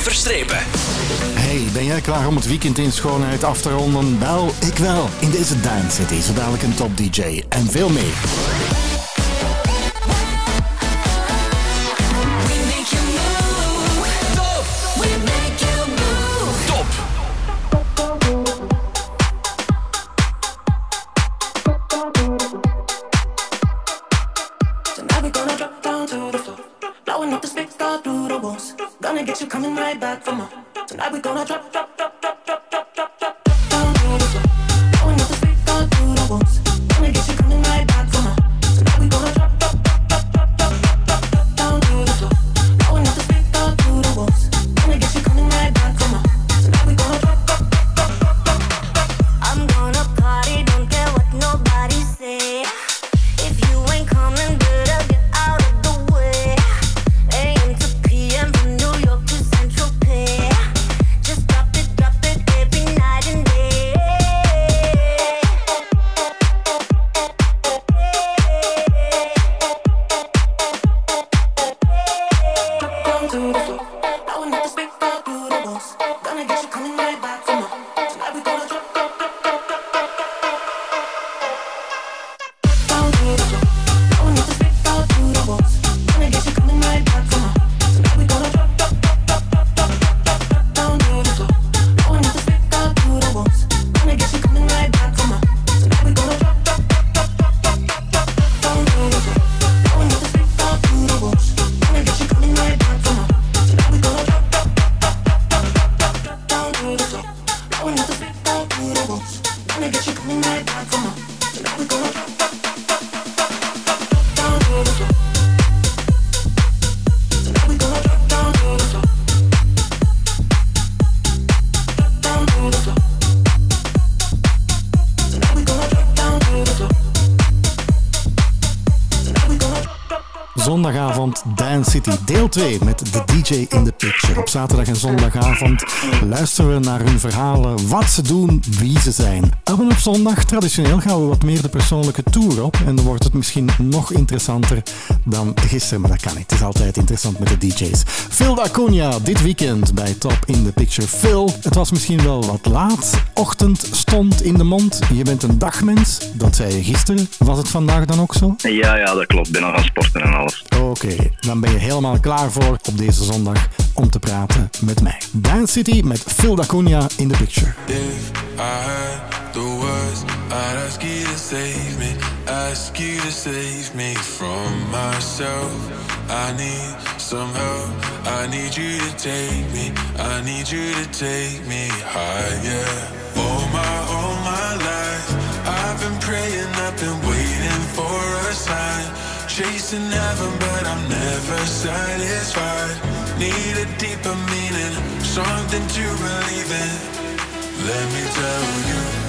verstrepen. Hey, ben jij klaar om het weekend in schoonheid af te ronden? Wel, ik wel. In deze Dance City zo dadelijk een top DJ en veel meer. 2 met de DJ in the Picture. Op zaterdag en zondagavond luisteren we naar hun verhalen, wat ze doen, wie ze zijn. En op zondag, traditioneel, gaan we wat meer de persoonlijke tour op. En dan wordt het misschien nog interessanter dan gisteren, maar dat kan niet. Het is altijd interessant met de DJ's. Phil Dacunia, dit weekend bij Top in the Picture. Phil, het was misschien wel wat laat. Ochtend stond in de mond. Je bent een dagmens, dat zei je gisteren. Was het vandaag dan ook zo? Ja, ja, dat klopt. Al gaan sporten en alles. Oké, dan ben je helemaal klaar voor op deze zondag om te praten met mij. Dance City met Phil Dacunia in the picture. If I had the words, I'd ask you to save me, ask you to save me from myself. I need some help, I need you to take me, I need you to take me higher. All my, all my life, I've been praying, I've Chasing heaven, but I'm never satisfied. Need a deeper meaning, something to believe in. Let me tell you, you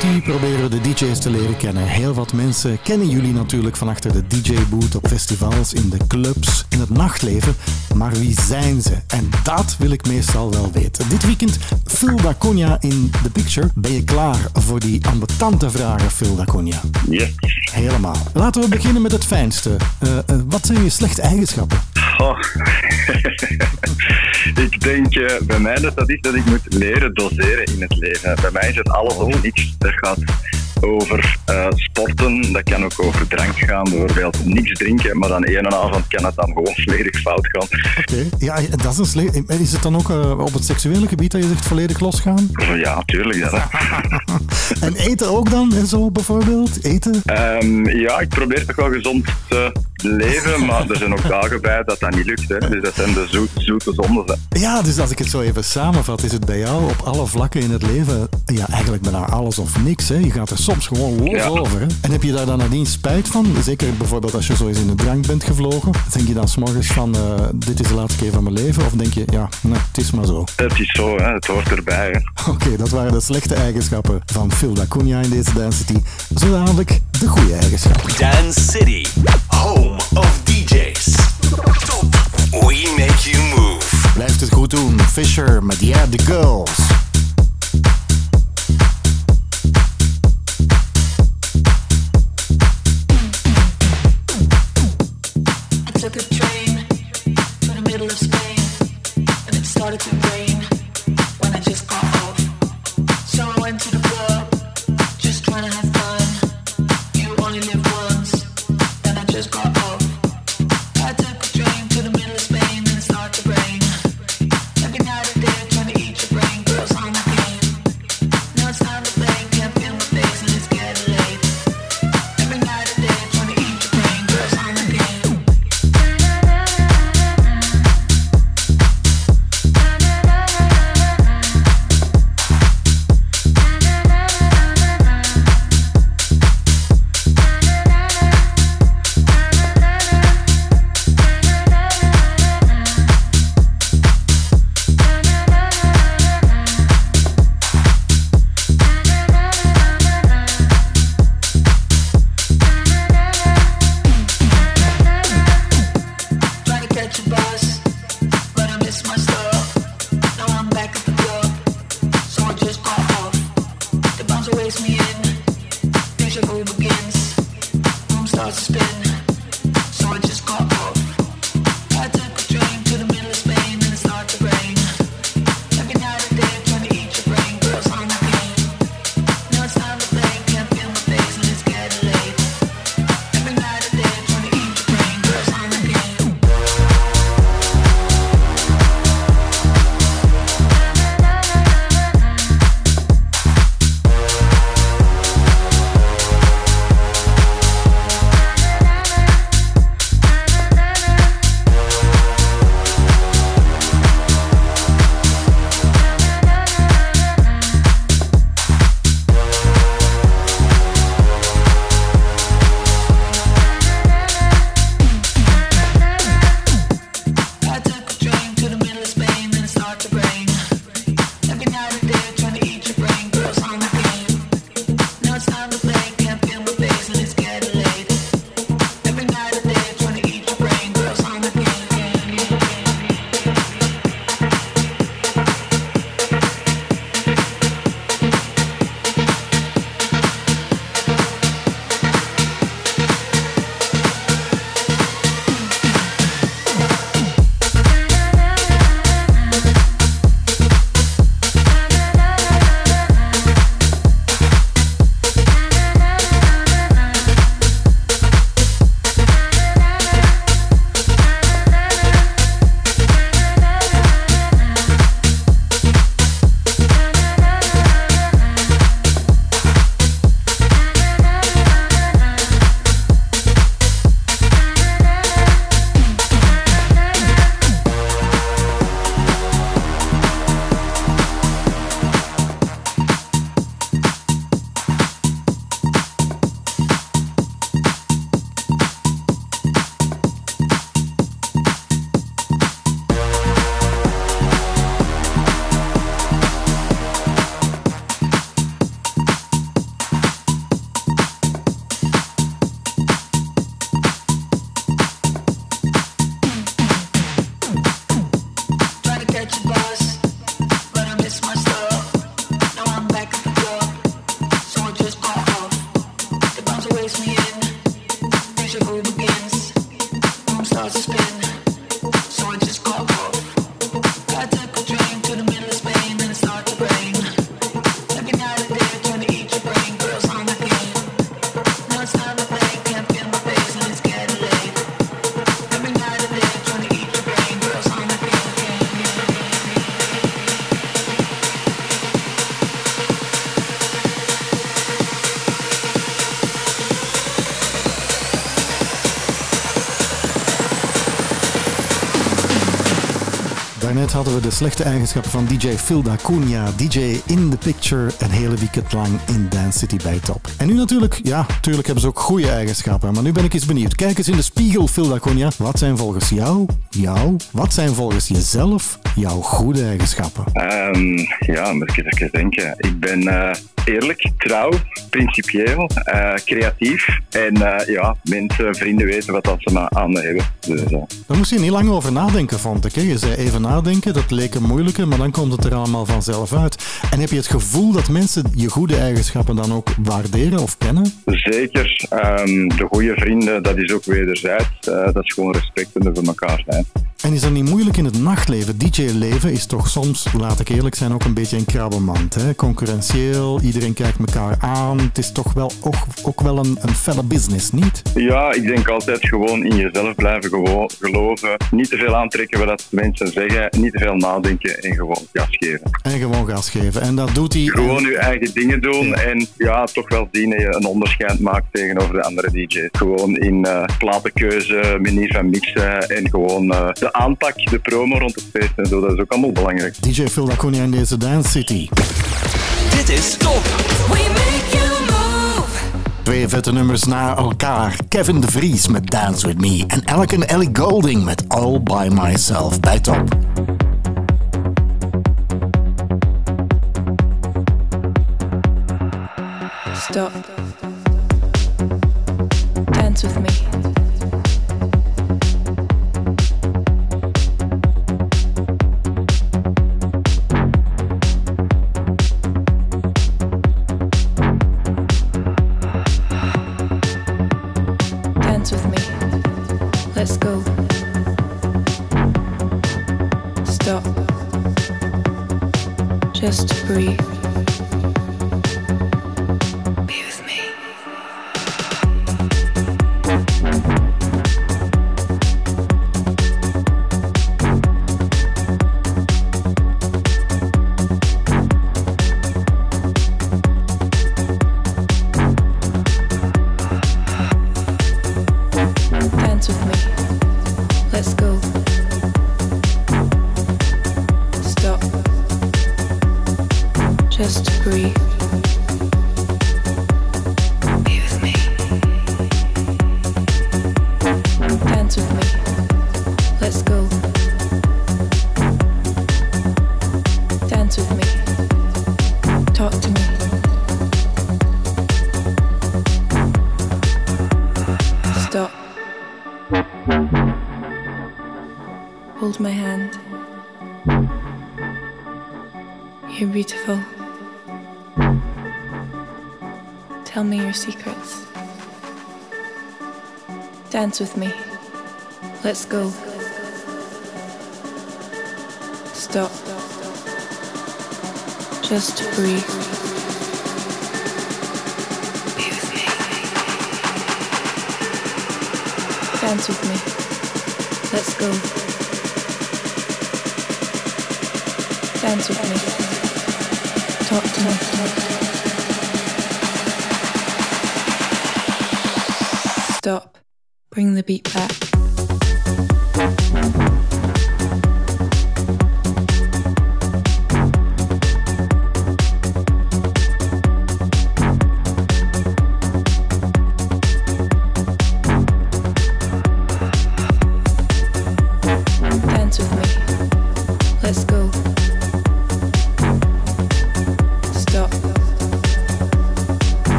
City proberen we de DJ's te leren kennen. Heel wat mensen kennen jullie natuurlijk van achter de DJ-boot op festivals, in de clubs, in het nachtleven. Maar wie zijn ze? En dat wil ik meestal wel weten. Dit weekend Phil Daconia in The Picture. Ben je klaar voor die ambetante vragen, Phil Daconia? Yes. Helemaal. Laten we beginnen met het fijnste. Uh, uh, wat zijn je slechte eigenschappen? Oh. ik denk, uh, bij mij dat dat is dat ik moet leren doseren in het leven. Bij mij is het alles of niks. Dat gaat over uh, sporten, dat kan ook over drank gaan, bijvoorbeeld niks drinken, maar dan één avond kan het dan gewoon volledig fout gaan. Oké, okay. ja, dat is een sle- Is het dan ook uh, op het seksuele gebied dat je zegt volledig losgaan? Ja, tuurlijk. Ja. en eten ook dan, en zo bijvoorbeeld? Eten? Um, ja, ik probeer toch wel gezond te leven, maar er zijn ook dagen bij dat dat niet lukt. Hè. Dus dat zijn de zoet, zoete zonden. Ja, dus als ik het zo even samenvat, is het bij jou op alle vlakken in het leven, ja, eigenlijk bijna alles of niks. Hè. Je gaat er soms gewoon los ja. over. Hè. En heb je daar dan nadien spijt van? Zeker bijvoorbeeld als je zo eens in de drank bent gevlogen. Denk je dan s'morgens van, uh, dit is de laatste keer van mijn leven? Of denk je, ja, nee, het is maar zo? Het is zo, hè. het hoort erbij. Oké, okay, dat waren de slechte eigenschappen van Phil Dacunia in deze Dance City. Zo dadelijk de goede eigenschappen. Dance City, home of DJs. We make you move. Blijft het goed doen. Fisher met Yeah, The Girls. took a train to the middle of Spain and it started to hadden we de slechte eigenschappen van DJ Phil Cunha, DJ in the picture, een hele weekend lang in Dance City bij Top. En nu natuurlijk, ja, natuurlijk hebben ze ook goede eigenschappen, maar nu ben ik eens benieuwd. Kijk eens in de spiegel, Phil Cunha. Wat zijn volgens jou, jou, wat zijn volgens jezelf jouw goede eigenschappen? Ehm, ja, moet ik even denken. Ik ben eh, eerlijk, trouw, principieel, eh, creatief. En eh, ja, mensen, vrienden weten wat dat ze aan hebben. Dus, eh, Daar moest je niet lang over nadenken, vond ik. Hè? Je zei even nadenken, dat leek een moeilijke, maar dan komt het er allemaal vanzelf uit. En heb je het gevoel dat mensen je goede eigenschappen dan ook waarderen of kennen? zeker, ehm, de goede vrienden, dat is ook wederzijds. Dat is gewoon respect voor elkaar zijn. En is dat niet moeilijk in het nachtleven? DJ-leven is toch soms, laat ik eerlijk zijn, ook een beetje een krabbenmand. Hè? Concurrentieel, iedereen kijkt elkaar aan. Het is toch wel ook, ook wel een, een felle business, niet? Ja, ik denk altijd gewoon in jezelf blijven geloven. Niet te veel aantrekken wat mensen zeggen. Niet te veel nadenken en gewoon gas geven. En gewoon gas geven. En dat doet hij. Gewoon je eigen dingen doen en ja, toch wel zien dat je een onderscheid maakt tegenover de andere DJ's. Gewoon in eh platenkeuze, manier van mixen en gewoon eh, aanpak, de promo rond het feest en zo. Dat is ook allemaal belangrijk. DJ Phil Daconia in deze Dance City. Dit is Top. We make you move. Twee vette nummers na elkaar. Kevin de Vries met Dance With Me. En Elke en Ellie Golding met All By Myself bij Top. Stop. Go. Stop. Just breathe. Secrets. Dance with me. Let's go. Stop. Just breathe. Dance with me. Let's go. Dance with me. Talk to me. Stop. Bring the beat back.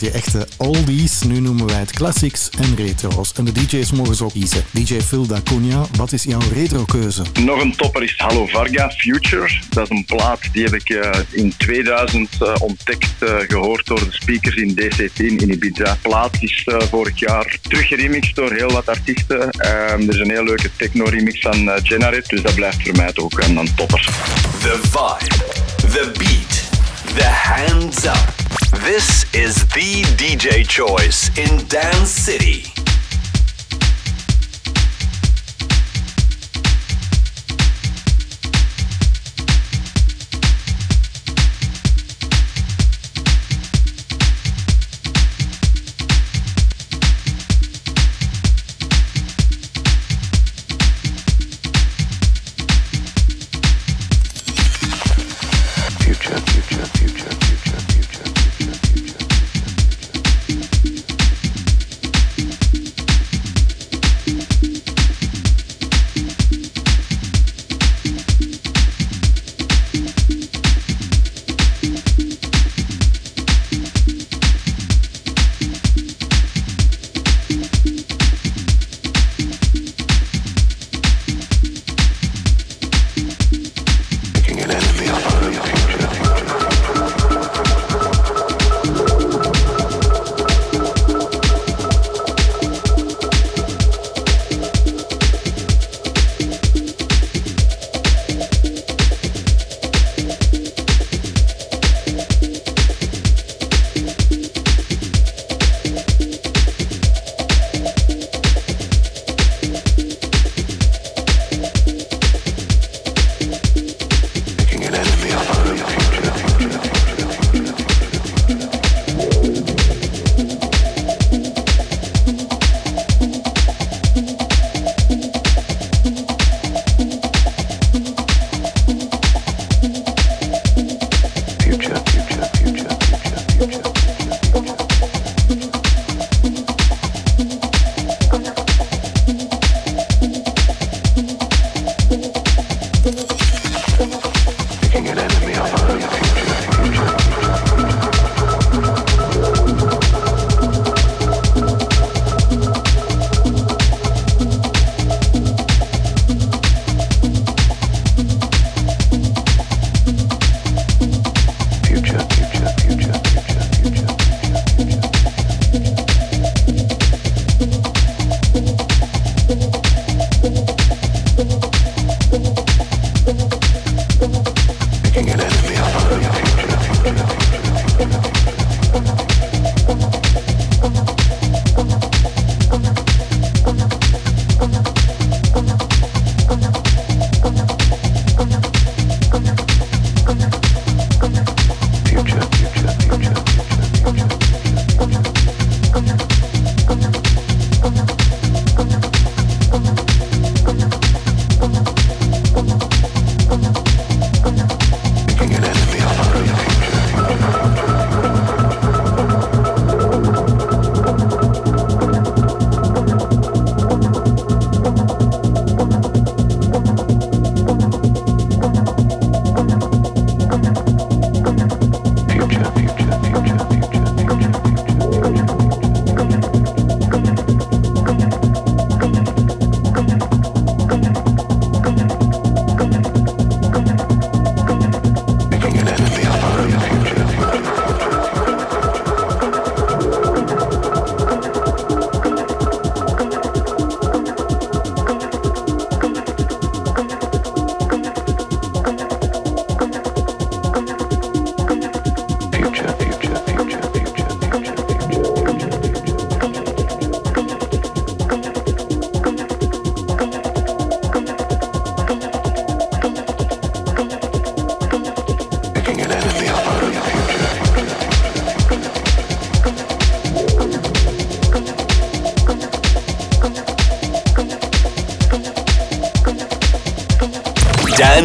had je echte oldies, nu noemen wij het classics en retro's. En de DJ's mogen zo kiezen. DJ Phil Daconia, wat is jouw retrokeuze? Nog een topper is Hallo Varga Future. Dat is een plaat die heb ik eh, in 2000 eh, ontdekt, eh, gehoord door de speakers in DC10 in Ibiza. Plaat is vorig jaar teruggeremixed door heel wat artiesten. Ehm, er is een heel leuke techno-remix van Genaret, dus dat blijft voor mij ook een, een topper. The vibe, the beat, the hands up. This is the DJ choice in Dance City.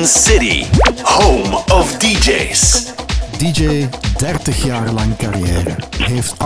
City,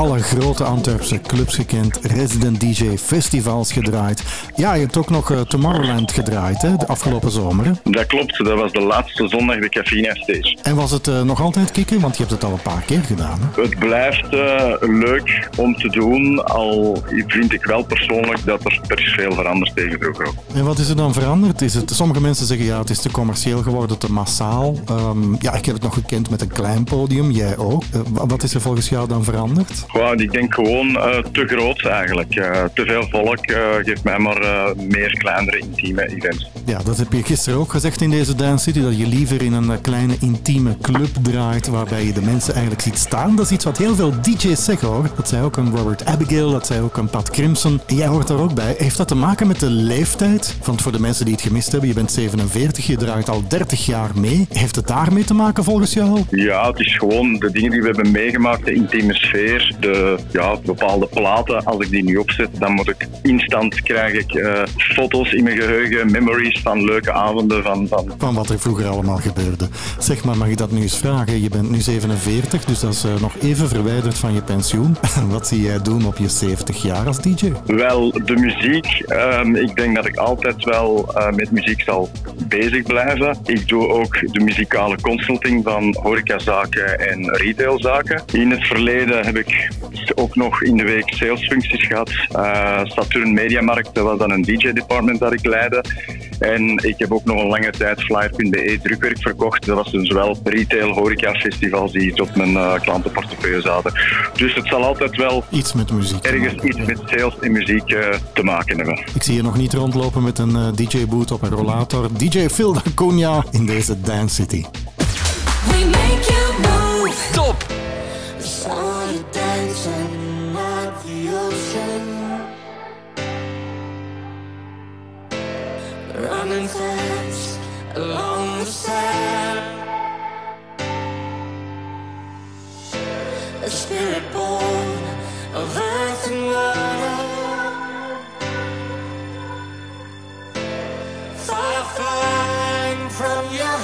alle grote Antwerpse clubs gekend, resident DJ, festivals gedraaid. Ja, je hebt ook nog eh, Tomorrowland gedraaid, hè, de afgelopen zomer. hè? Dat klopt, dat was de laatste zondag de Cafina Stage. En was het eh, nog altijd kicken? Want je hebt het al een paar keer gedaan. Hè? Het blijft eh, leuk om te doen, al vind ik wel persoonlijk dat er, er is veel veranderd tegen vroeger ook. En wat is er dan veranderd? Is het, sommige mensen zeggen ja, het is te commercieel geworden, te massaal. Ehm, ja, ik heb het nog gekend met een klein podium, jij ook. Wa- wat is er volgens jou dan veranderd? Gewoon, ik denk gewoon eh, te groot eigenlijk. Eh, te veel volk eh, geeft mij maar meer kleinere, intieme events. Ja, dat heb je gisteren ook gezegd in deze Dance City, dat je liever in een kleine intieme club draait, waarbij je de mensen eigenlijk ziet staan. Dat is iets wat heel veel DJ's zeggen hoor. Dat zei ook een Robert Abigail, dat zei ook een Pat Crimson. En jij hoort daar ook bij. Heeft dat te maken met de leeftijd? Want voor de mensen die het gemist hebben, je bent 47, je draait al 30 jaar mee. Heeft het daarmee te maken volgens jou? Ja, het is gewoon de dingen die we hebben meegemaakt, de intieme sfeer, de ja, bepaalde platen. Als ik die nu opzet, dan moet ik instant krijg ik eh, foto's in mijn geheugen, memories van leuke avonden. Van, van Van wat er vroeger allemaal gebeurde. Zeg maar, mag ik dat nu eens vragen? Je bent nu 47, dus dat is eh, nog even verwijderd van je pensioen. wat zie jij doen op je 70 jaar als DJ? Wel, de muziek. ehm, ik denk dat ik altijd wel eh, met muziek zal bezig blijven. Ik doe ook de muzikale consulting van horecazaken en retailzaken. In het verleden heb ik ook nog in de week salesfuncties gehad. Eh, Saturn Mediamarkt, dat was dan een DJ-department dat ik leidde. En ik heb ook nog een lange tijd Flyer.be drukwerk verkocht. Dat was dus wel retail, horeca, festivals die iets op mijn eh, klantenportefeuille zaten. Dus het zal altijd wel Iets met muziek. ergens maken. iets met sales en muziek eh, te maken hebben. Ik zie je nog niet rondlopen met een DJ-boot op een rollator. DJ Phil D'Acunha in deze Dance City. We make you running fast along the sand. A spirit born of earth and water, fire flying from your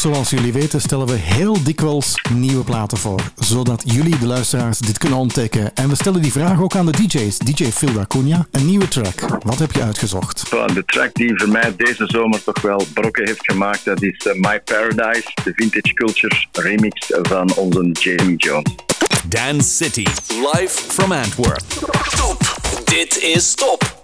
zoals jullie weten, stellen we heel dikwijls nieuwe platen voor, zodat jullie, de luisteraars, dit kunnen ontdekken. En we stellen die vraag ook aan de DJ's. DJ Phil Acuna, een nieuwe track. Wat heb je uitgezocht? De track die voor mij deze zomer toch wel brokken heeft gemaakt, dat is eh, My Paradise, de Vintage Culture remix van onze Jamie Jones. Dance City, live from Antwerp. Top. Dit is Top.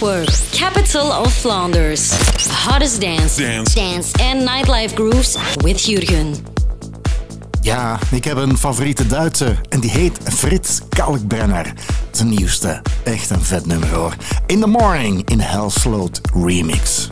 Antwerp, capital of Flanders. Hottest dance, Dance. dance and nightlife grooves with Jurgen. Ja, ik heb een favoriete Duitse en die heet Frits Kalkbrenner. Zijn nieuwste. Echt een vet nummer hoor. In the Morning in Hellsloot Remix.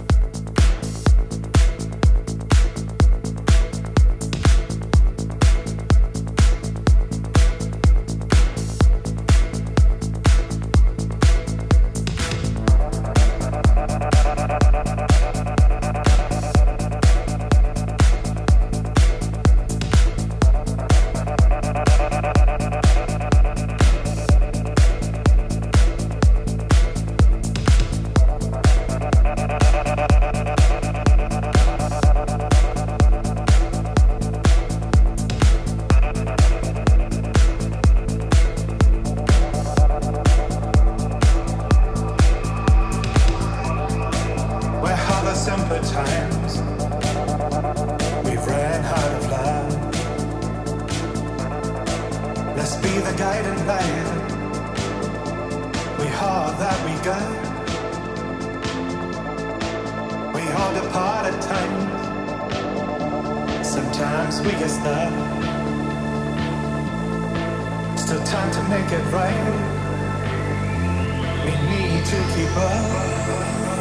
We need to keep up.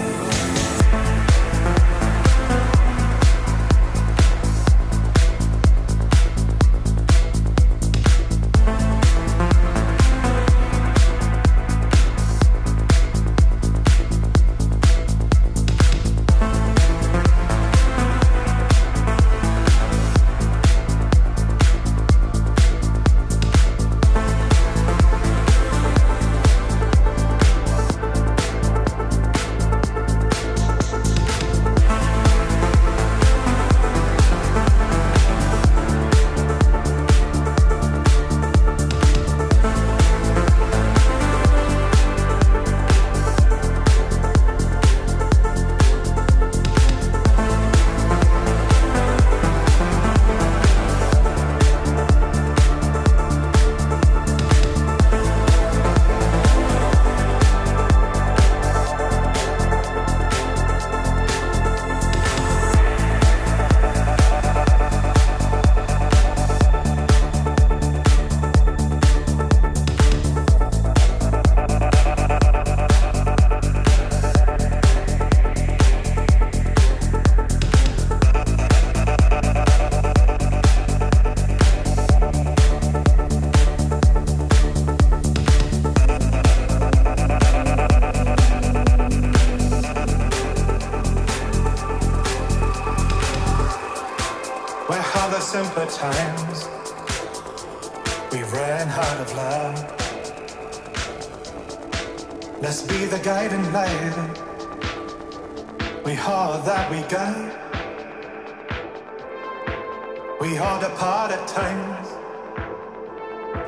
Times.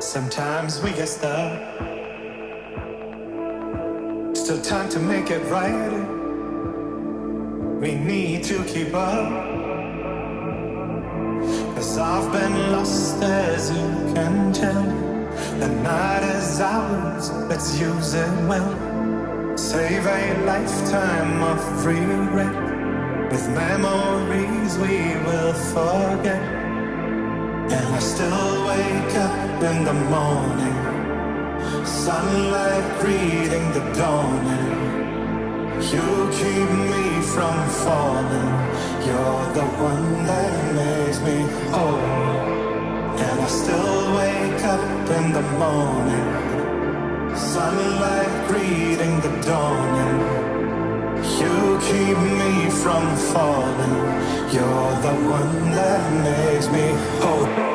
Sometimes we get stuck. Still time to make it right. We need to keep up. Cause I've been lost as you can tell. The night is ours, let's use it well. Save a lifetime of regret. With memories we will forget. I still wake up in the morning. Sunlight greeting the dawning. You keep me from falling. You're the one that makes me whole. And I still wake up in the morning. Sunlight greeting the dawning. You keep me from falling. You're the one that makes me whole.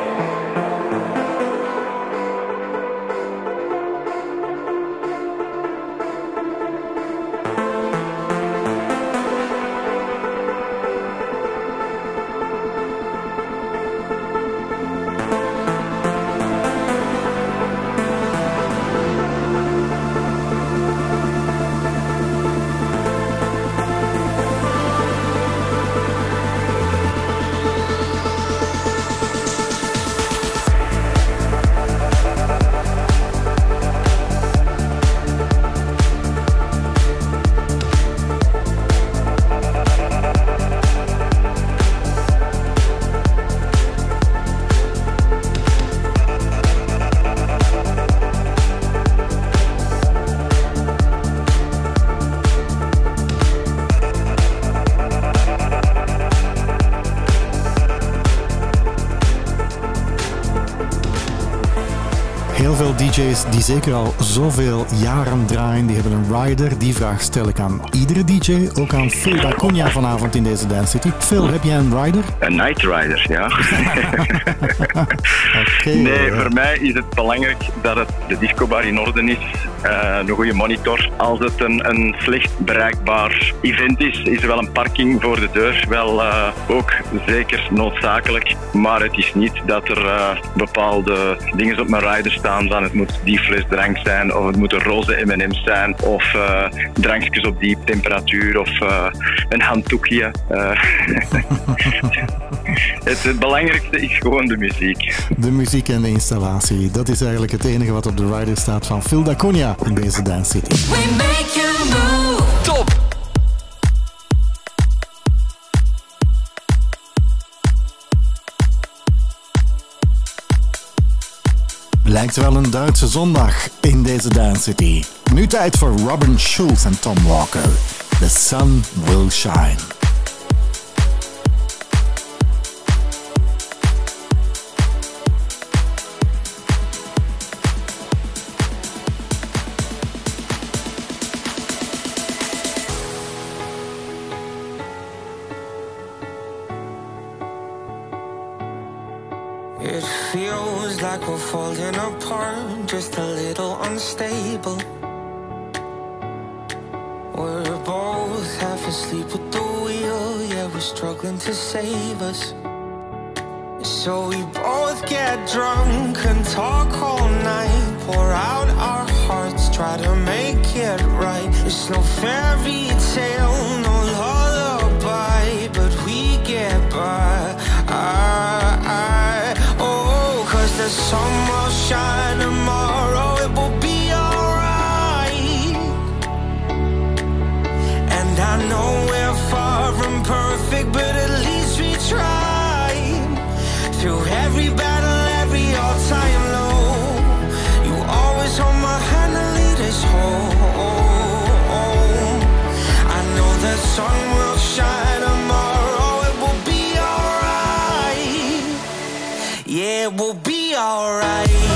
Die zeker al zoveel jaren draaien, die hebben een rider. Die vraag stel ik aan iedere DJ, ook aan Phil Daconia vanavond in deze Dance City. Phil, heb jij een rider? Een night rider, ja. Oké. Nee, eh, voor mij is het belangrijk dat het de discobar in orde is. eh, een goede monitor. Als het een, een slecht bereikbaar event is, is er wel een parking voor de deur. Wel eh, ook zeker noodzakelijk. Maar het is niet dat er eh, bepaalde dingen op mijn rider staan van het moet die fles drank zijn of het moeten roze M&M's zijn of eh, drankjes op die temperatuur of een handdoekje. Het, het belangrijkste is gewoon de muziek. De muziek en de installatie, dat is eigenlijk het enige wat op de rider staat van Phil Daconia in deze Dance City. Lijkt wel een Duitse zondag in deze Dance City. Nu tijd voor Robin Schulz en Tom Walker. The sun will shine. Like we're falling apart, just a little unstable. We're both half asleep with the wheel, yeah, we're struggling to save us. So we both get drunk and talk all night, pour out our hearts, try to make it right. It's no fairy tale, no lullaby, but we get by. I, cause the sun will shine tomorrow, it will be alright. And I know we're far from perfect, but at least we try. Through every battle, every all-time low, you always hold my hand and lead us home. I know the sun will shine tomorrow, it will be alright. Yeah, it will be alright.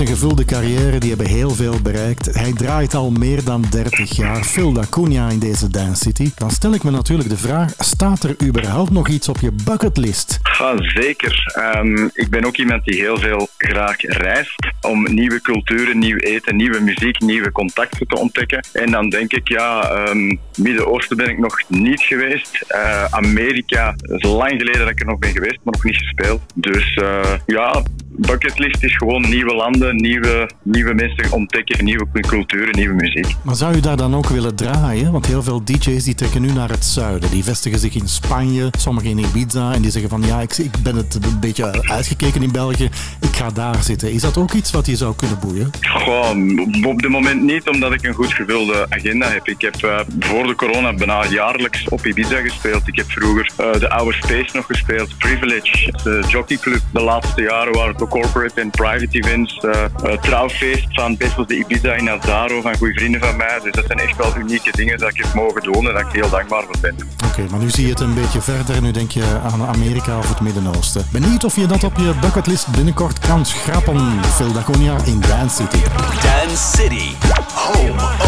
Een gevulde carrière die hebben heel veel bereikt. Hij draait al meer dan 30 jaar. Phil D'Acunha in deze Dance City. Dan stel ik me natuurlijk de vraag, staat er überhaupt nog iets op je bucketlist? Ja, zeker. Ehm, ik ben ook iemand die heel veel graag reist om nieuwe culturen, nieuw eten, nieuwe muziek, nieuwe contacten te ontdekken. En dan denk ik, ja, ehm, Midden-Oosten ben ik nog niet geweest. Eh, Amerika, het is lang geleden dat ik er nog ben geweest, maar nog niet gespeeld. Dus eh, ja, bucketlist is gewoon nieuwe landen, nieuwe, nieuwe mensen ontdekken, nieuwe culturen, nieuwe muziek. Maar zou u daar dan ook willen draaien? Want heel veel DJ's die trekken nu naar het zuiden. Die vestigen zich in Spanje, sommigen in Ibiza. En die zeggen van ja, ik, ik ben het een beetje uitgekeken in België. Ik ga daar zitten. Is dat ook iets wat je zou kunnen boeien? Goh, op dit moment niet, omdat ik een goed gevulde agenda heb. Ik heb eh, voor de corona bijna jaarlijks op Ibiza gespeeld. Ik heb vroeger eh, de oude Space nog gespeeld, Privilege, de jockeyclub. De laatste jaren waren het ook corporate en private events. eh, eh, trouwfeest van Bessels de Ibiza in Azaro, van goede vrienden van mij. Dus dat zijn echt wel unieke dingen dat ik heb mogen doen en dat ik heel dankbaar voor ben. Oké, maar nu zie je het een beetje verder. Nu denk je aan Amerika of het Midden-Oosten. Benieuwd of je dat op je bucketlist binnenkort kan schrappen. Phil Daconia in Dance City. Dance City, home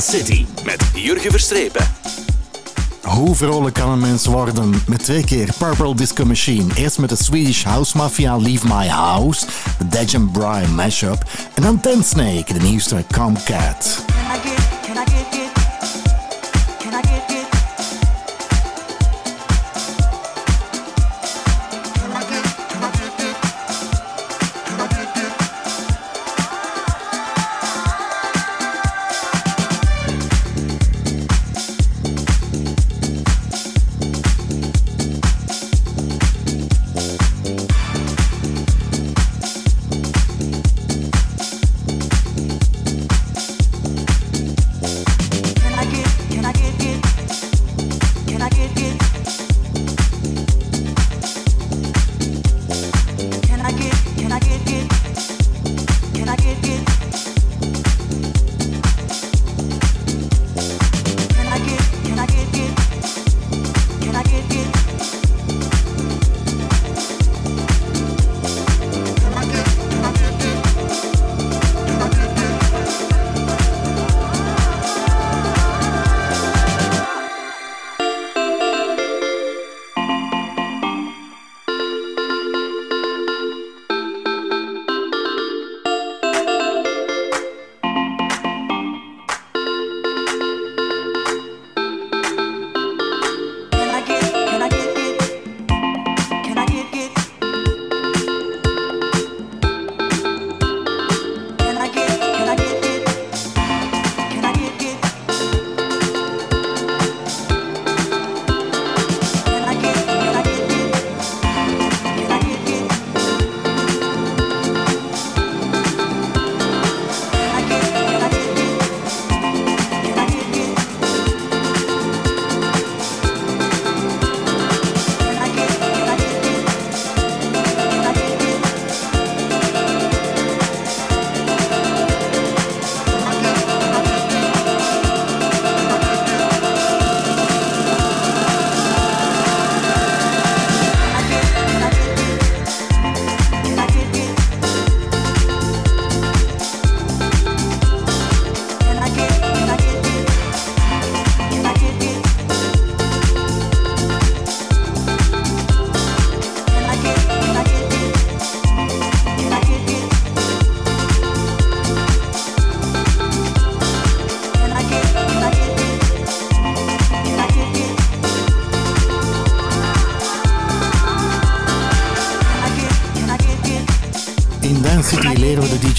City met Jurgen Verstrepen. Hoe vrolijk kan een mens worden met twee keer Purple Disco Machine? Eerst met de Swedish House Mafia Leave My House, de Dej Brian mashup. En dan Ten Snake, de nieuwste Comcat.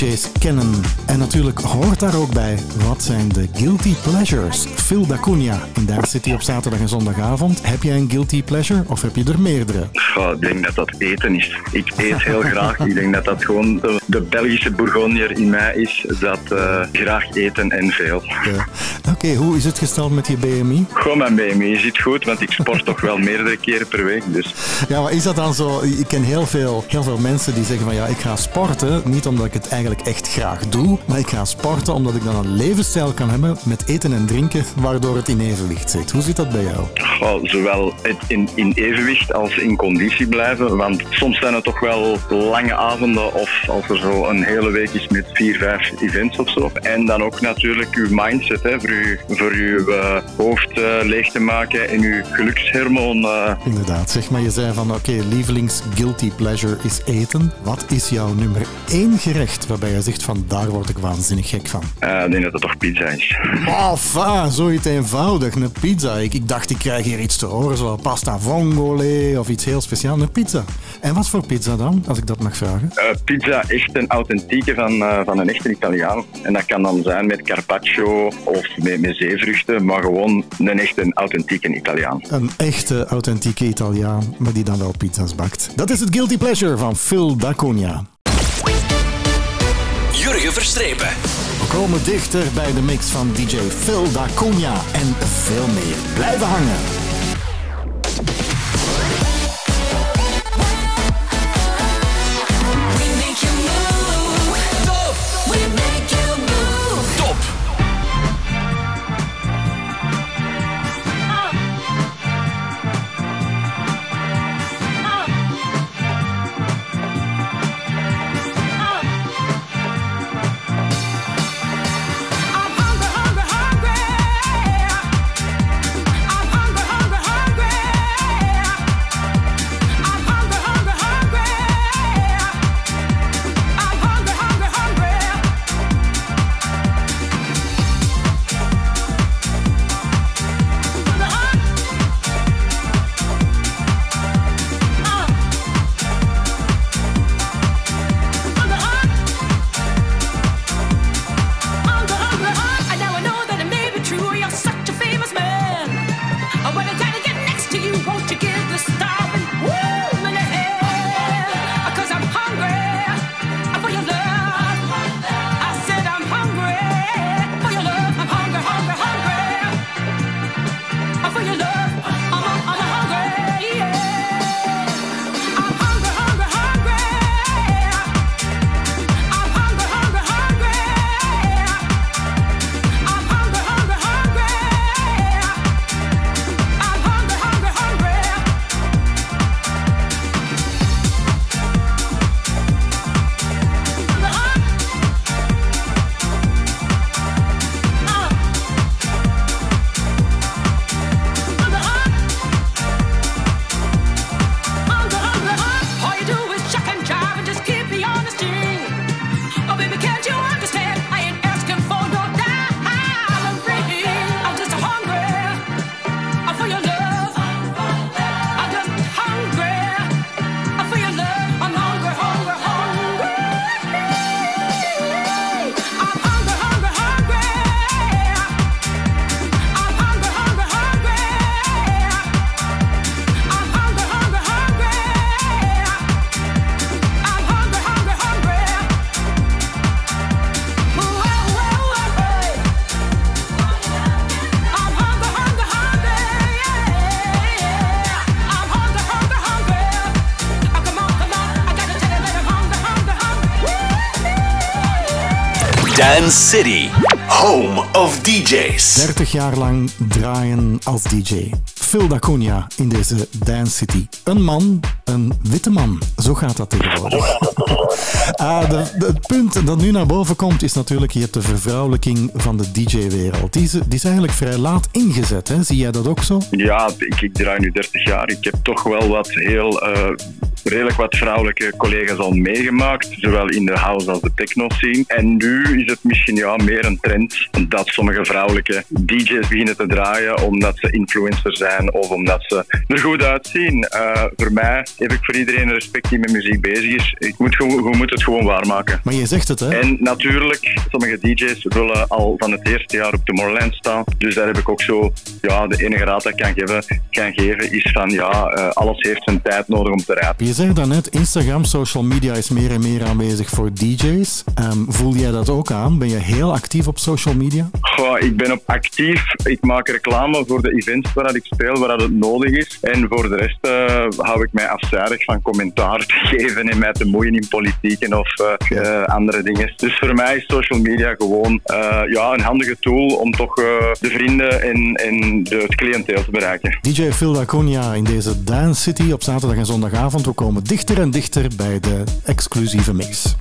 DJ's kennen. En natuurlijk hoort daar ook bij wat zijn de guilty pleasures. Phil D'Acunha in Dance City op zaterdag en zondagavond. Heb jij een guilty pleasure of heb je er meerdere? Goh, ik denk dat dat eten is. Ik eet heel graag. Ik denk dat dat gewoon de, Belgische bourgondier in mij is. Dat eh, graag eten en veel. Oké, hoe is het gesteld met je BMI? Gewoon mijn BMI zit goed, want ik sport toch wel meerdere keren per week. Dus Ja, maar is dat dan zo? Ik ken heel veel, heel veel mensen die zeggen van ja, ik ga sporten. Niet omdat ik het eigenlijk echt graag doe, maar ik ga sporten omdat ik dan een levensstijl kan hebben met eten en drinken, waardoor het in evenwicht zit. Hoe zit dat bij jou? goh, zowel in, in evenwicht als in conditie blijven. Want soms zijn het toch wel lange avonden of als er zo een hele week is met vier, vijf events of zo. En dan ook natuurlijk uw mindset, hè, voor, u, voor uw eh, hoofd eh, leeg te maken en uw gelukshormoon. eh, Inderdaad, zeg maar, je zei van oké, lievelings guilty pleasure is eten. Wat is jouw nummer één gerecht waarbij je zegt van daar word ik waanzinnig gek van? eh, ik denk dat het toch pizza is. Enfin, zoiets eenvoudig, een pizza. Ik, ik dacht, ik krijg hier iets te horen, zoals pasta vongole of iets heel speciaals. Een pizza. En wat voor pizza dan, als ik dat mag vragen? Pizza echt een authentieke van, van een echte Italiaan. En dat kan dan zijn met carpaccio of met, met zeevruchten, maar gewoon een echte authentieke Italiaan. Een echte, authentieke Italiaan, maar die dan wel pizza's bakt. Dat is het Guilty Pleasure van Phil D'Acunha. Jurgen Verstrepen. We komen dichter bij de mix van DJ Phil D'Acunha en veel meer. Blijven hangen. Dance City, home of DJs. 30 jaar lang draaien als DJ. Phil D'Acunha in deze Dance City. Een man, een witte man. Zo gaat dat tegenwoordig. Ah, de, de- het punt dat nu naar boven komt is natuurlijk, je hebt de vervrouwelijking van de DJ-wereld. Die, is- die is eigenlijk vrij laat ingezet, hè? zie jij dat ook zo? Ja, ik, ik draai nu 30 jaar. Ik heb toch wel wat heel, eh, redelijk wat vrouwelijke collega's al meegemaakt. Zowel in de house als de techno scene. En nu is het misschien ja, meer een trend dat sommige vrouwelijke DJ's beginnen te draaien omdat ze influencer zijn of omdat ze er goed uitzien. Eh, voor mij heb ik voor iedereen respect die met muziek bezig is. Ik moet, je moet het gewoon waarmaken. Maar je zegt het, hè? En natuurlijk, sommige DJ's willen al van het eerste jaar op Tomorrowland staan. Dus daar heb ik ook zo, ja, de enige raad dat ik kan geven, kan geven is van, ja, eh, alles heeft zijn tijd nodig om te rijpen. Je zei daarnet, Instagram, social media is meer en meer aanwezig voor DJ's. Ehm, voel jij dat ook aan? Ben je heel actief op social media? Goh, ik ben op actief. Ik maak reclame voor de events waar ik speel, waar dat het nodig is. En voor de rest eh, hou ik mij afzijdig van commentaar te geven en mij te moeien in politieken of eh, eh, andere dingen. Dus voor mij is social media gewoon ja, een handige tool om toch de vrienden en, en de, het cliënteel te bereiken. DJ Phil D'Acunha in deze Dance City op zaterdag en zondagavond. We komen dichter en dichter bij de exclusieve mix.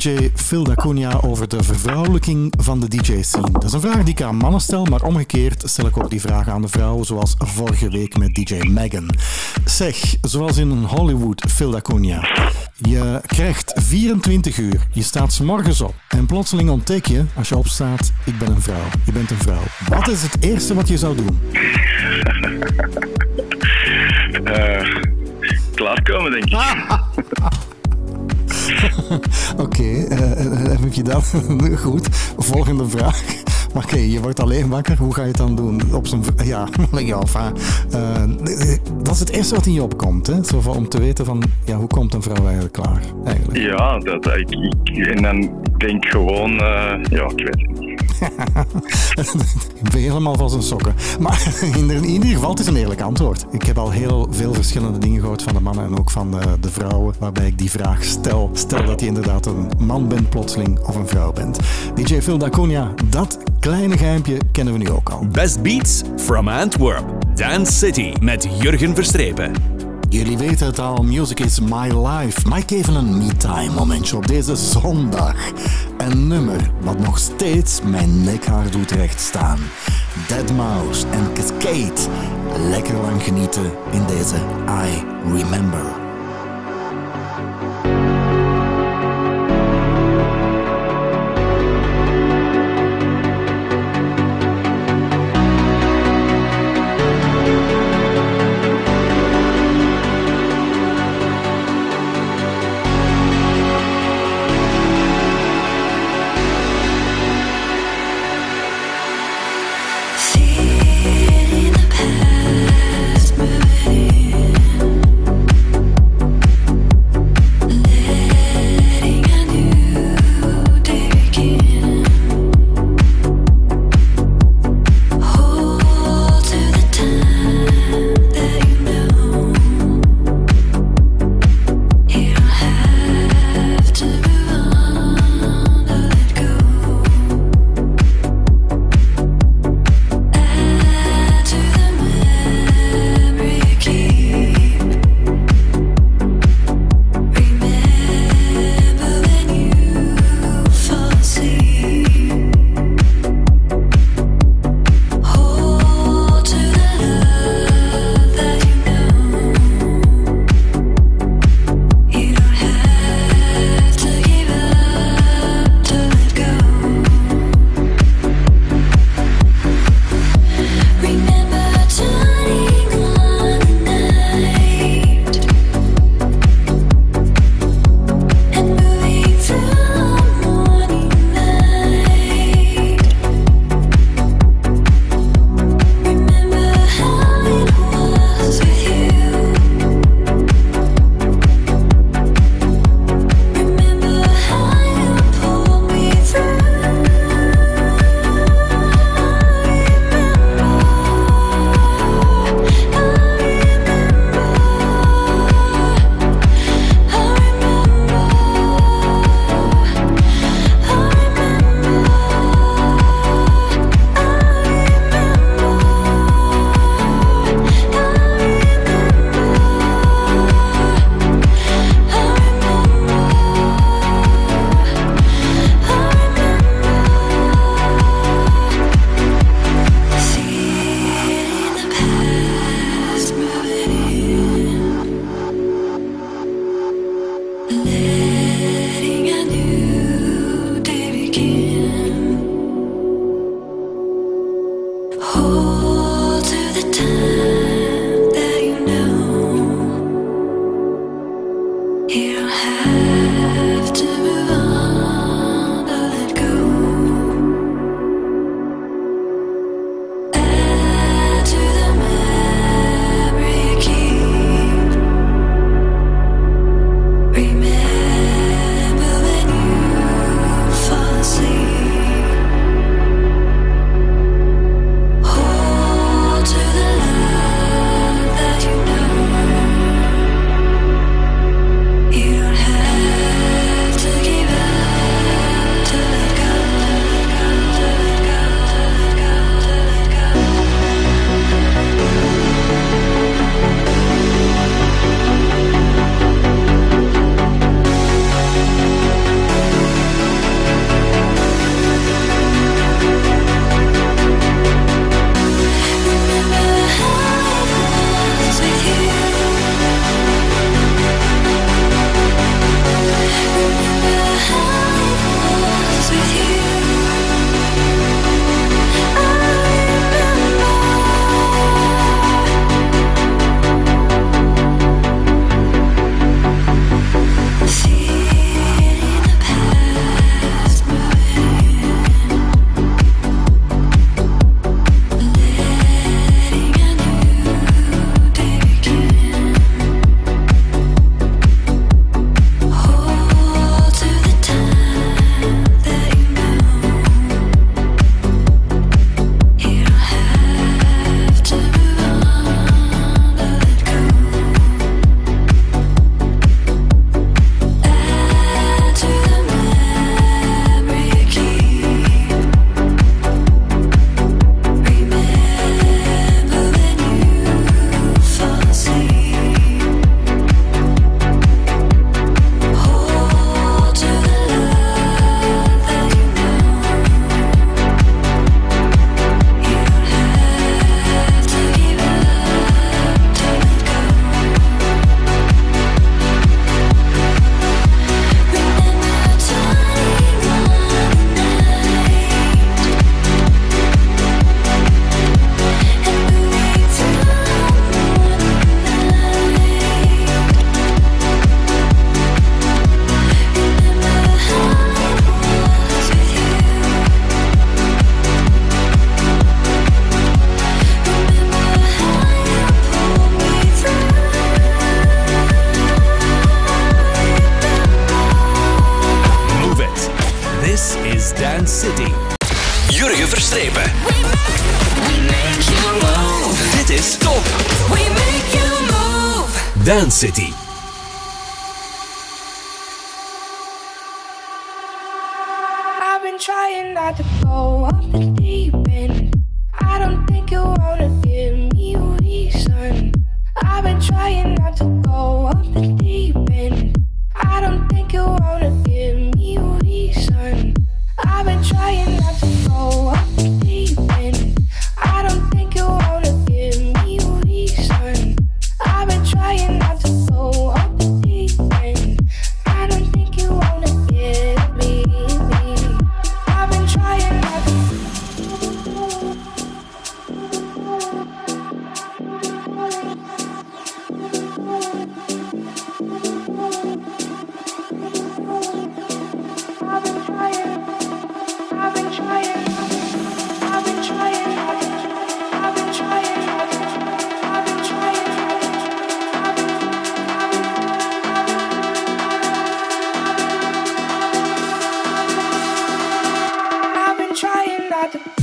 DJ Phil Dacunia over de vervrouwelijking van de DJ-scene. Dat is een vraag die ik aan mannen stel, maar omgekeerd stel ik ook die vraag aan de vrouw, zoals vorige week met DJ Megan. Zeg, zoals in Hollywood, Phil Dacunia. Je krijgt 24 uur, je staat 's morgens op en plotseling ontdek je, als je opstaat, ik ben een vrouw. Je bent een vrouw. Wat is het eerste wat je zou doen? Eh, klaarkomen, denk ik. Oké, eh, eh, heb ik je dat? Goed. Volgende vraag. Maar oké, je wordt alleen wakker. Hoe ga je het dan doen? Op zijn... Ja, ja enfin, eh, dat is het eerste wat in je opkomt. Hè? Zo om te weten van, ja, hoe komt een vrouw eigenlijk klaar? Eigenlijk. Ja, dat, ik, en dan denk gewoon, eh, ja, ik weet. Ik ben helemaal van zijn sokken. Maar in, in ieder geval, het is een eerlijk antwoord. Ik heb al heel veel verschillende dingen gehoord van de mannen en ook van de, de vrouwen, waarbij ik die vraag stel. Stel dat je inderdaad een man bent plotseling of een vrouw bent. DJ Phil Dacunia, dat kleine geimpje kennen we nu ook al. Best Beats from Antwerp. Dance City met Jurgen Verstrepen. Jullie weten het al, music is my life. Maar ik even een me-time momentje op deze zondag. Een nummer wat nog steeds mijn nekhaar doet rechtstaan. Dead Mouse en Cascade. Lekker lang genieten in deze I Remember. errado.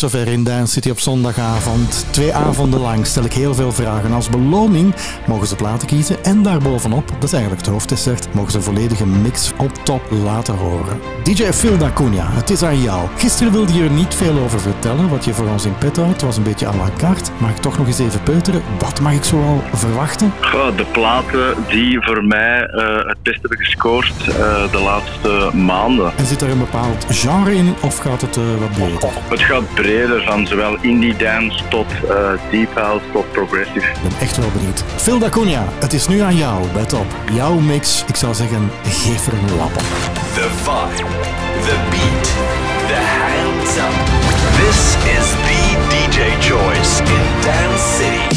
Zover in Dance City op zondagavond. Twee avonden lang stel ik heel veel vragen. Als beloning mogen ze platen kiezen. En daarbovenop, dat is eigenlijk het hoofddessert, mogen ze een volledige mix op top laten horen. DJ Phil Dacunia, het is aan jou. Gisteren wilde je er niet veel over vertellen, wat je voor ons in pet houdt. Het was een beetje à la carte. Mag ik toch nog eens even peuteren? Wat mag ik zoal verwachten? Goh, de platen die voor mij eh, het beste hebben gescoord eh, de laatste maanden. En zit er een bepaald genre in of gaat het eh, wat breder? Het gaat breder, van zowel indie dance tot deep house tot progressive. Ik ben echt wel benieuwd. Phil Dacunia, het is nu aan jou bij Top. Jouw mix, ik zou zeggen, geef er een lap op. The vibe, the beat, the hands up. This is the DJ choice in Dance City.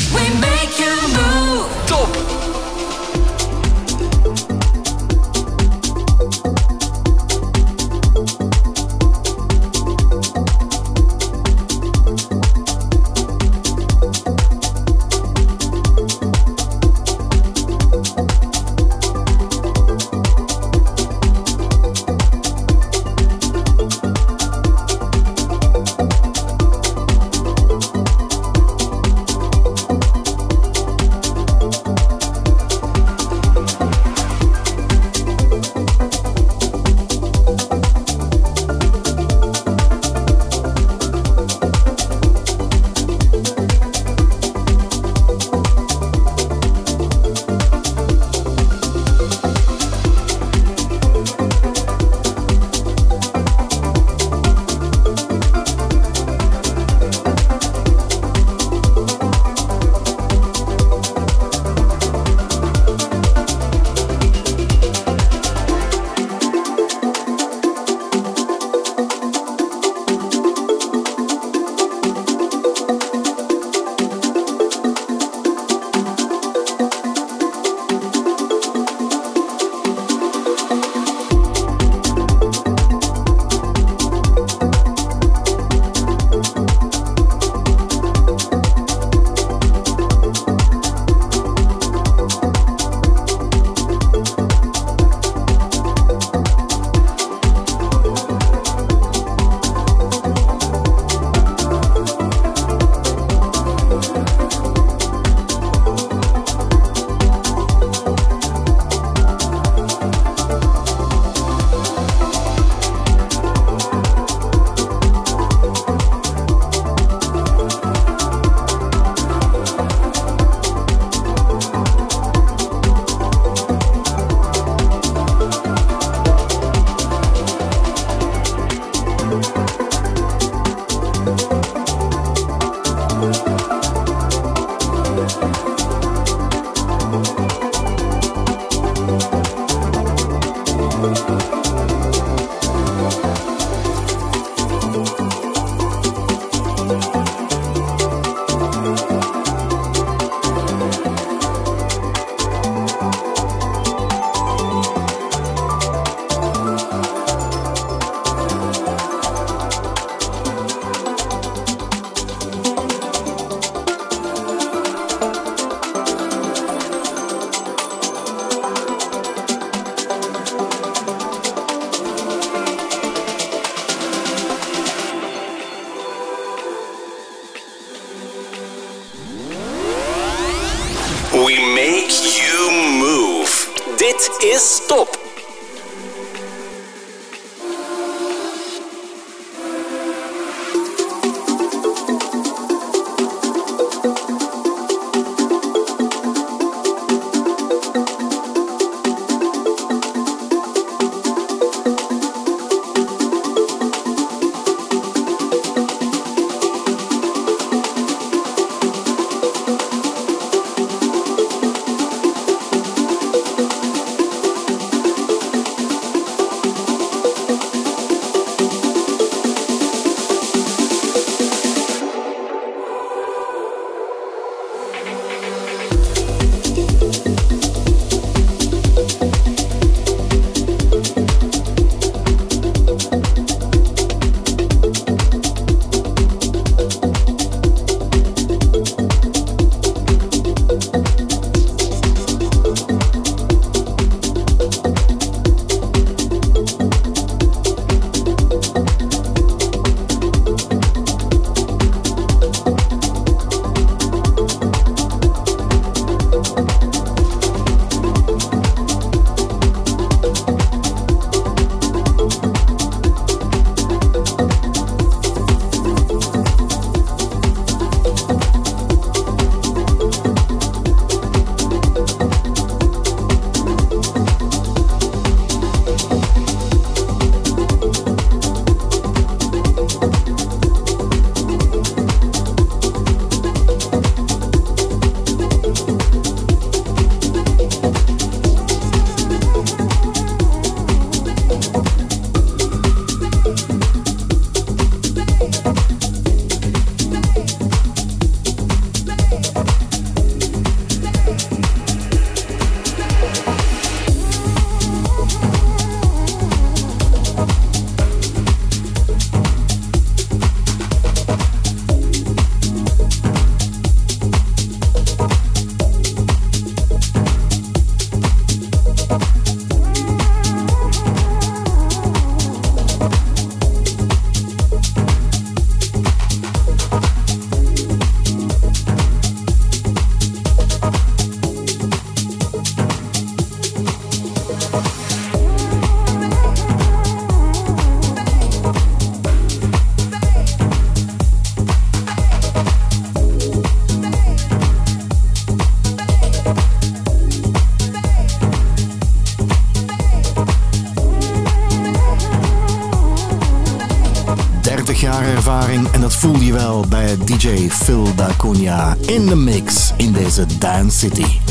Dat voel je wel bij DJ Phil Dacunia in de mix in deze Dance City.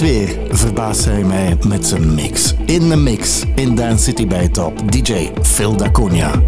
Steeds weer verbaast hij mij met zijn mix. In de mix in Dance City bij Top, DJ Phil Daconia.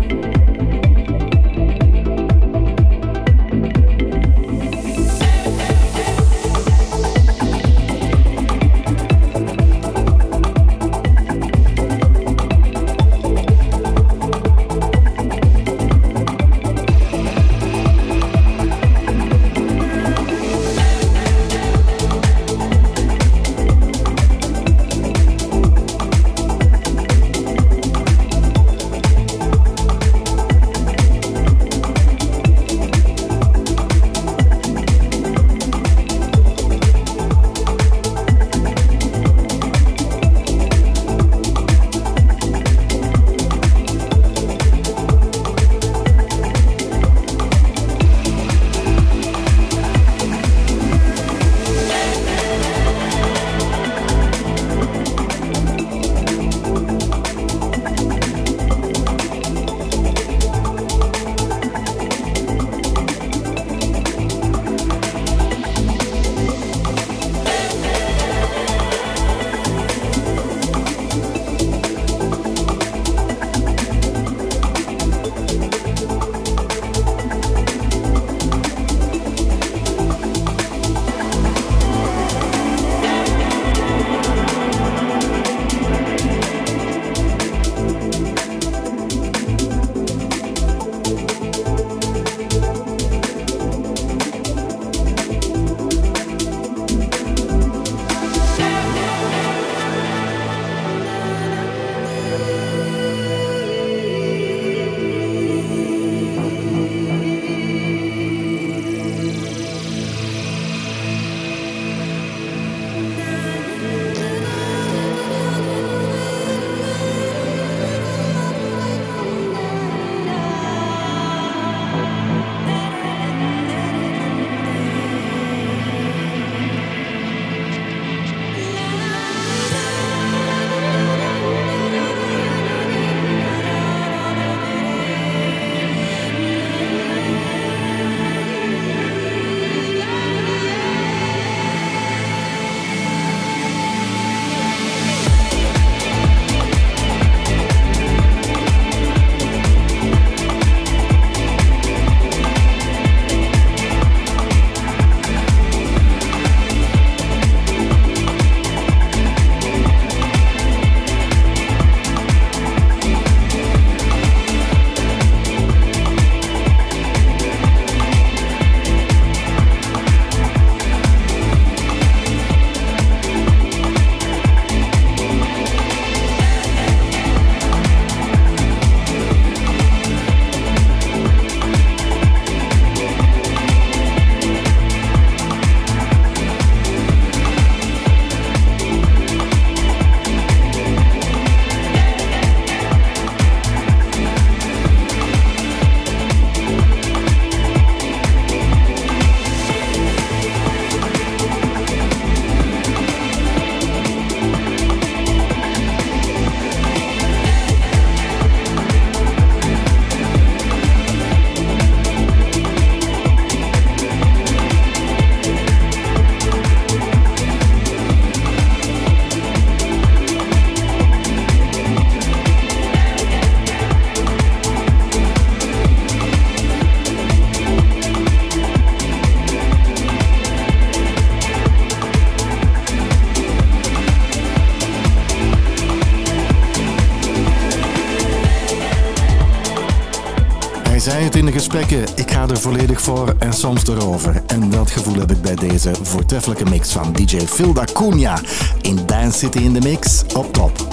Gesprekken, ik ga er volledig voor en soms erover. En dat gevoel heb ik bij deze voortreffelijke mix van DJ Phil da Cunha in Dance City in the Mix op top.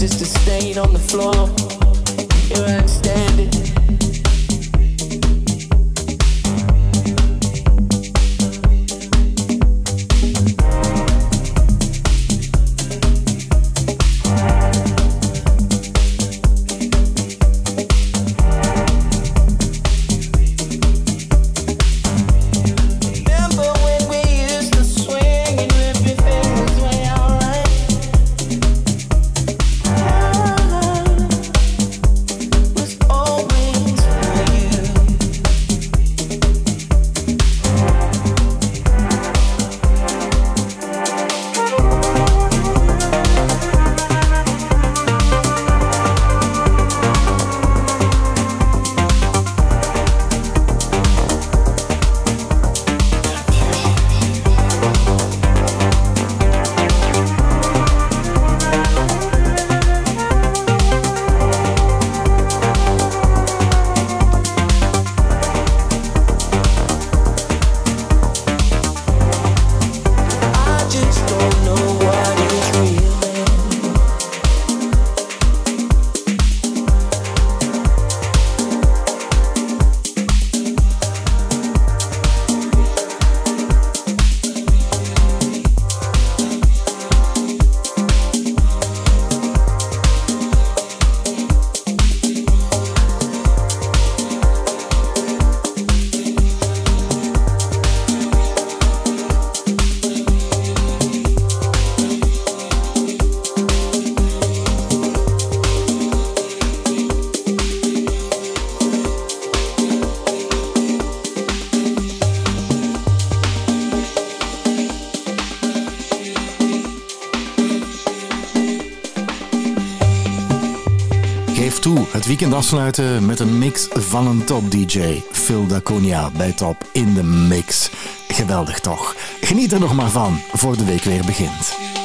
just a stain on the floor. afsluiten met een mix van een top DJ, Phil Daconia bij Top in de Mix. Geweldig toch? Geniet er nog maar van voor de week weer begint.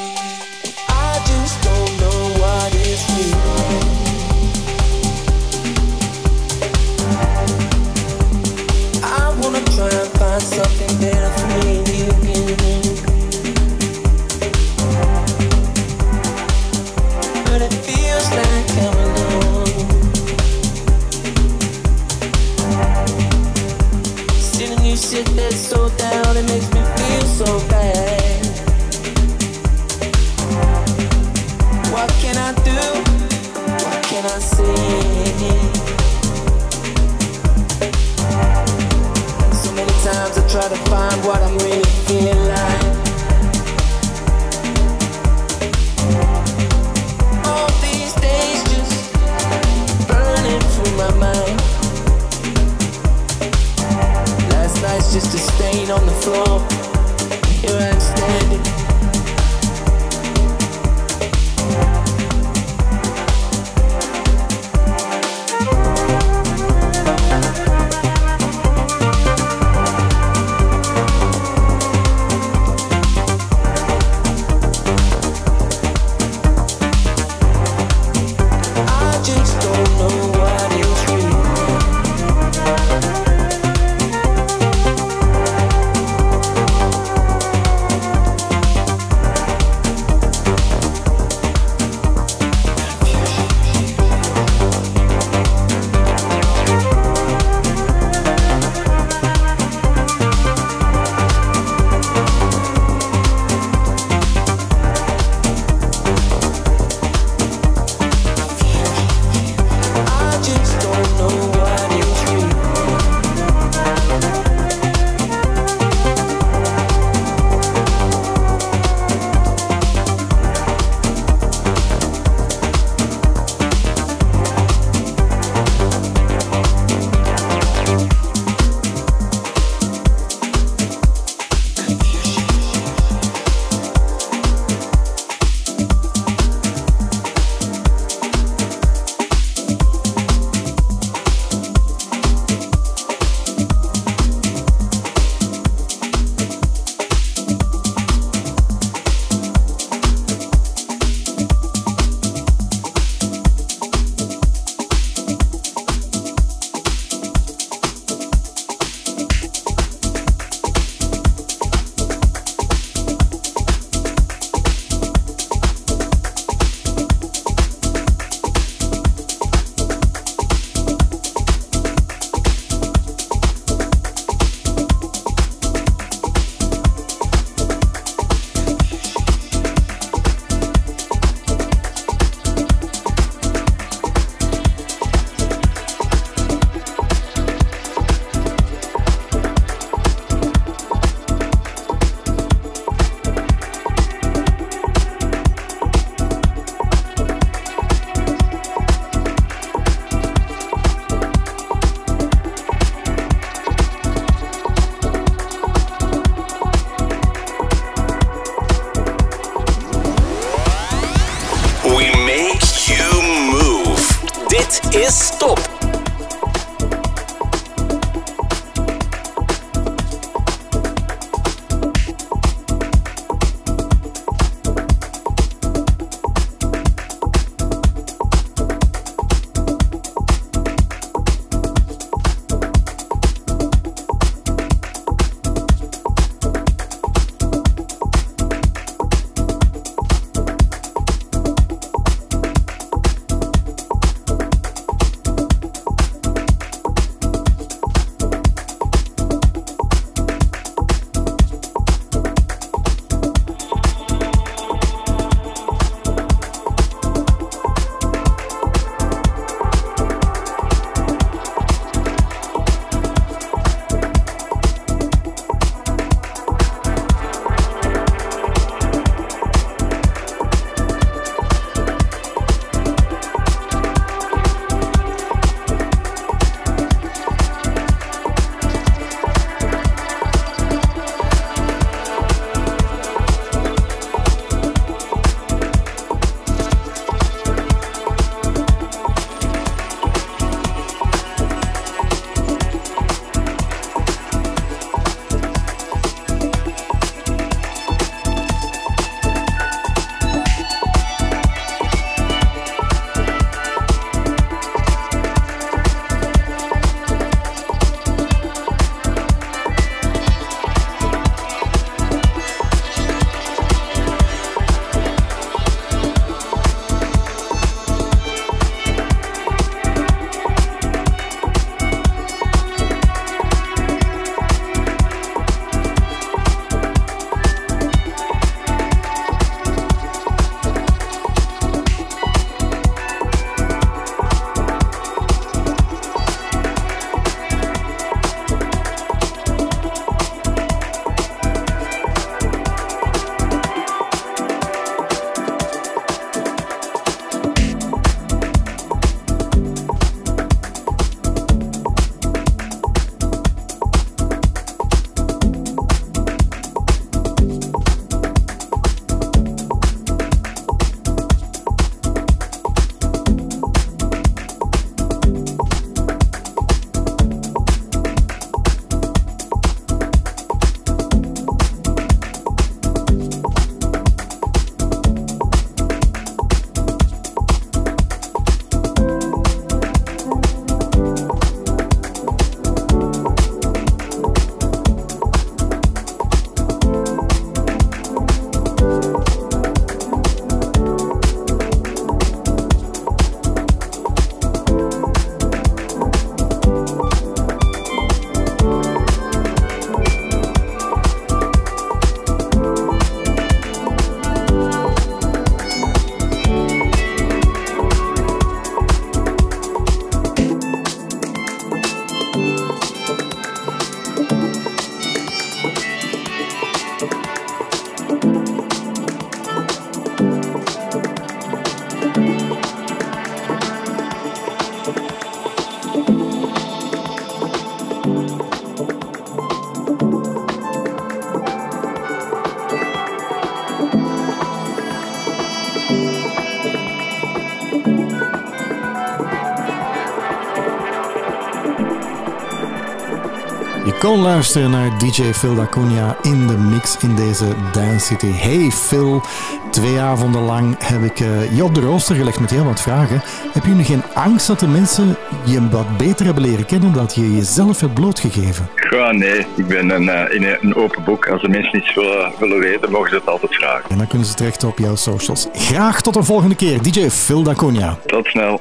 Kon luisteren naar DJ Phil Dacunia in de mix in deze Dance City. Hey Phil, twee avonden lang heb ik eh, je op de rooster gelegd met heel wat vragen. Heb je nu geen angst dat de mensen je wat beter hebben leren kennen dat je jezelf hebt blootgegeven? Goh, nee, ik ben een, eh, in een open boek. Als de mensen iets willen, willen weten, mogen ze het altijd vragen. En dan kunnen ze terecht op jouw socials. Graag tot de volgende keer, DJ Phil Dacunia. Tot snel.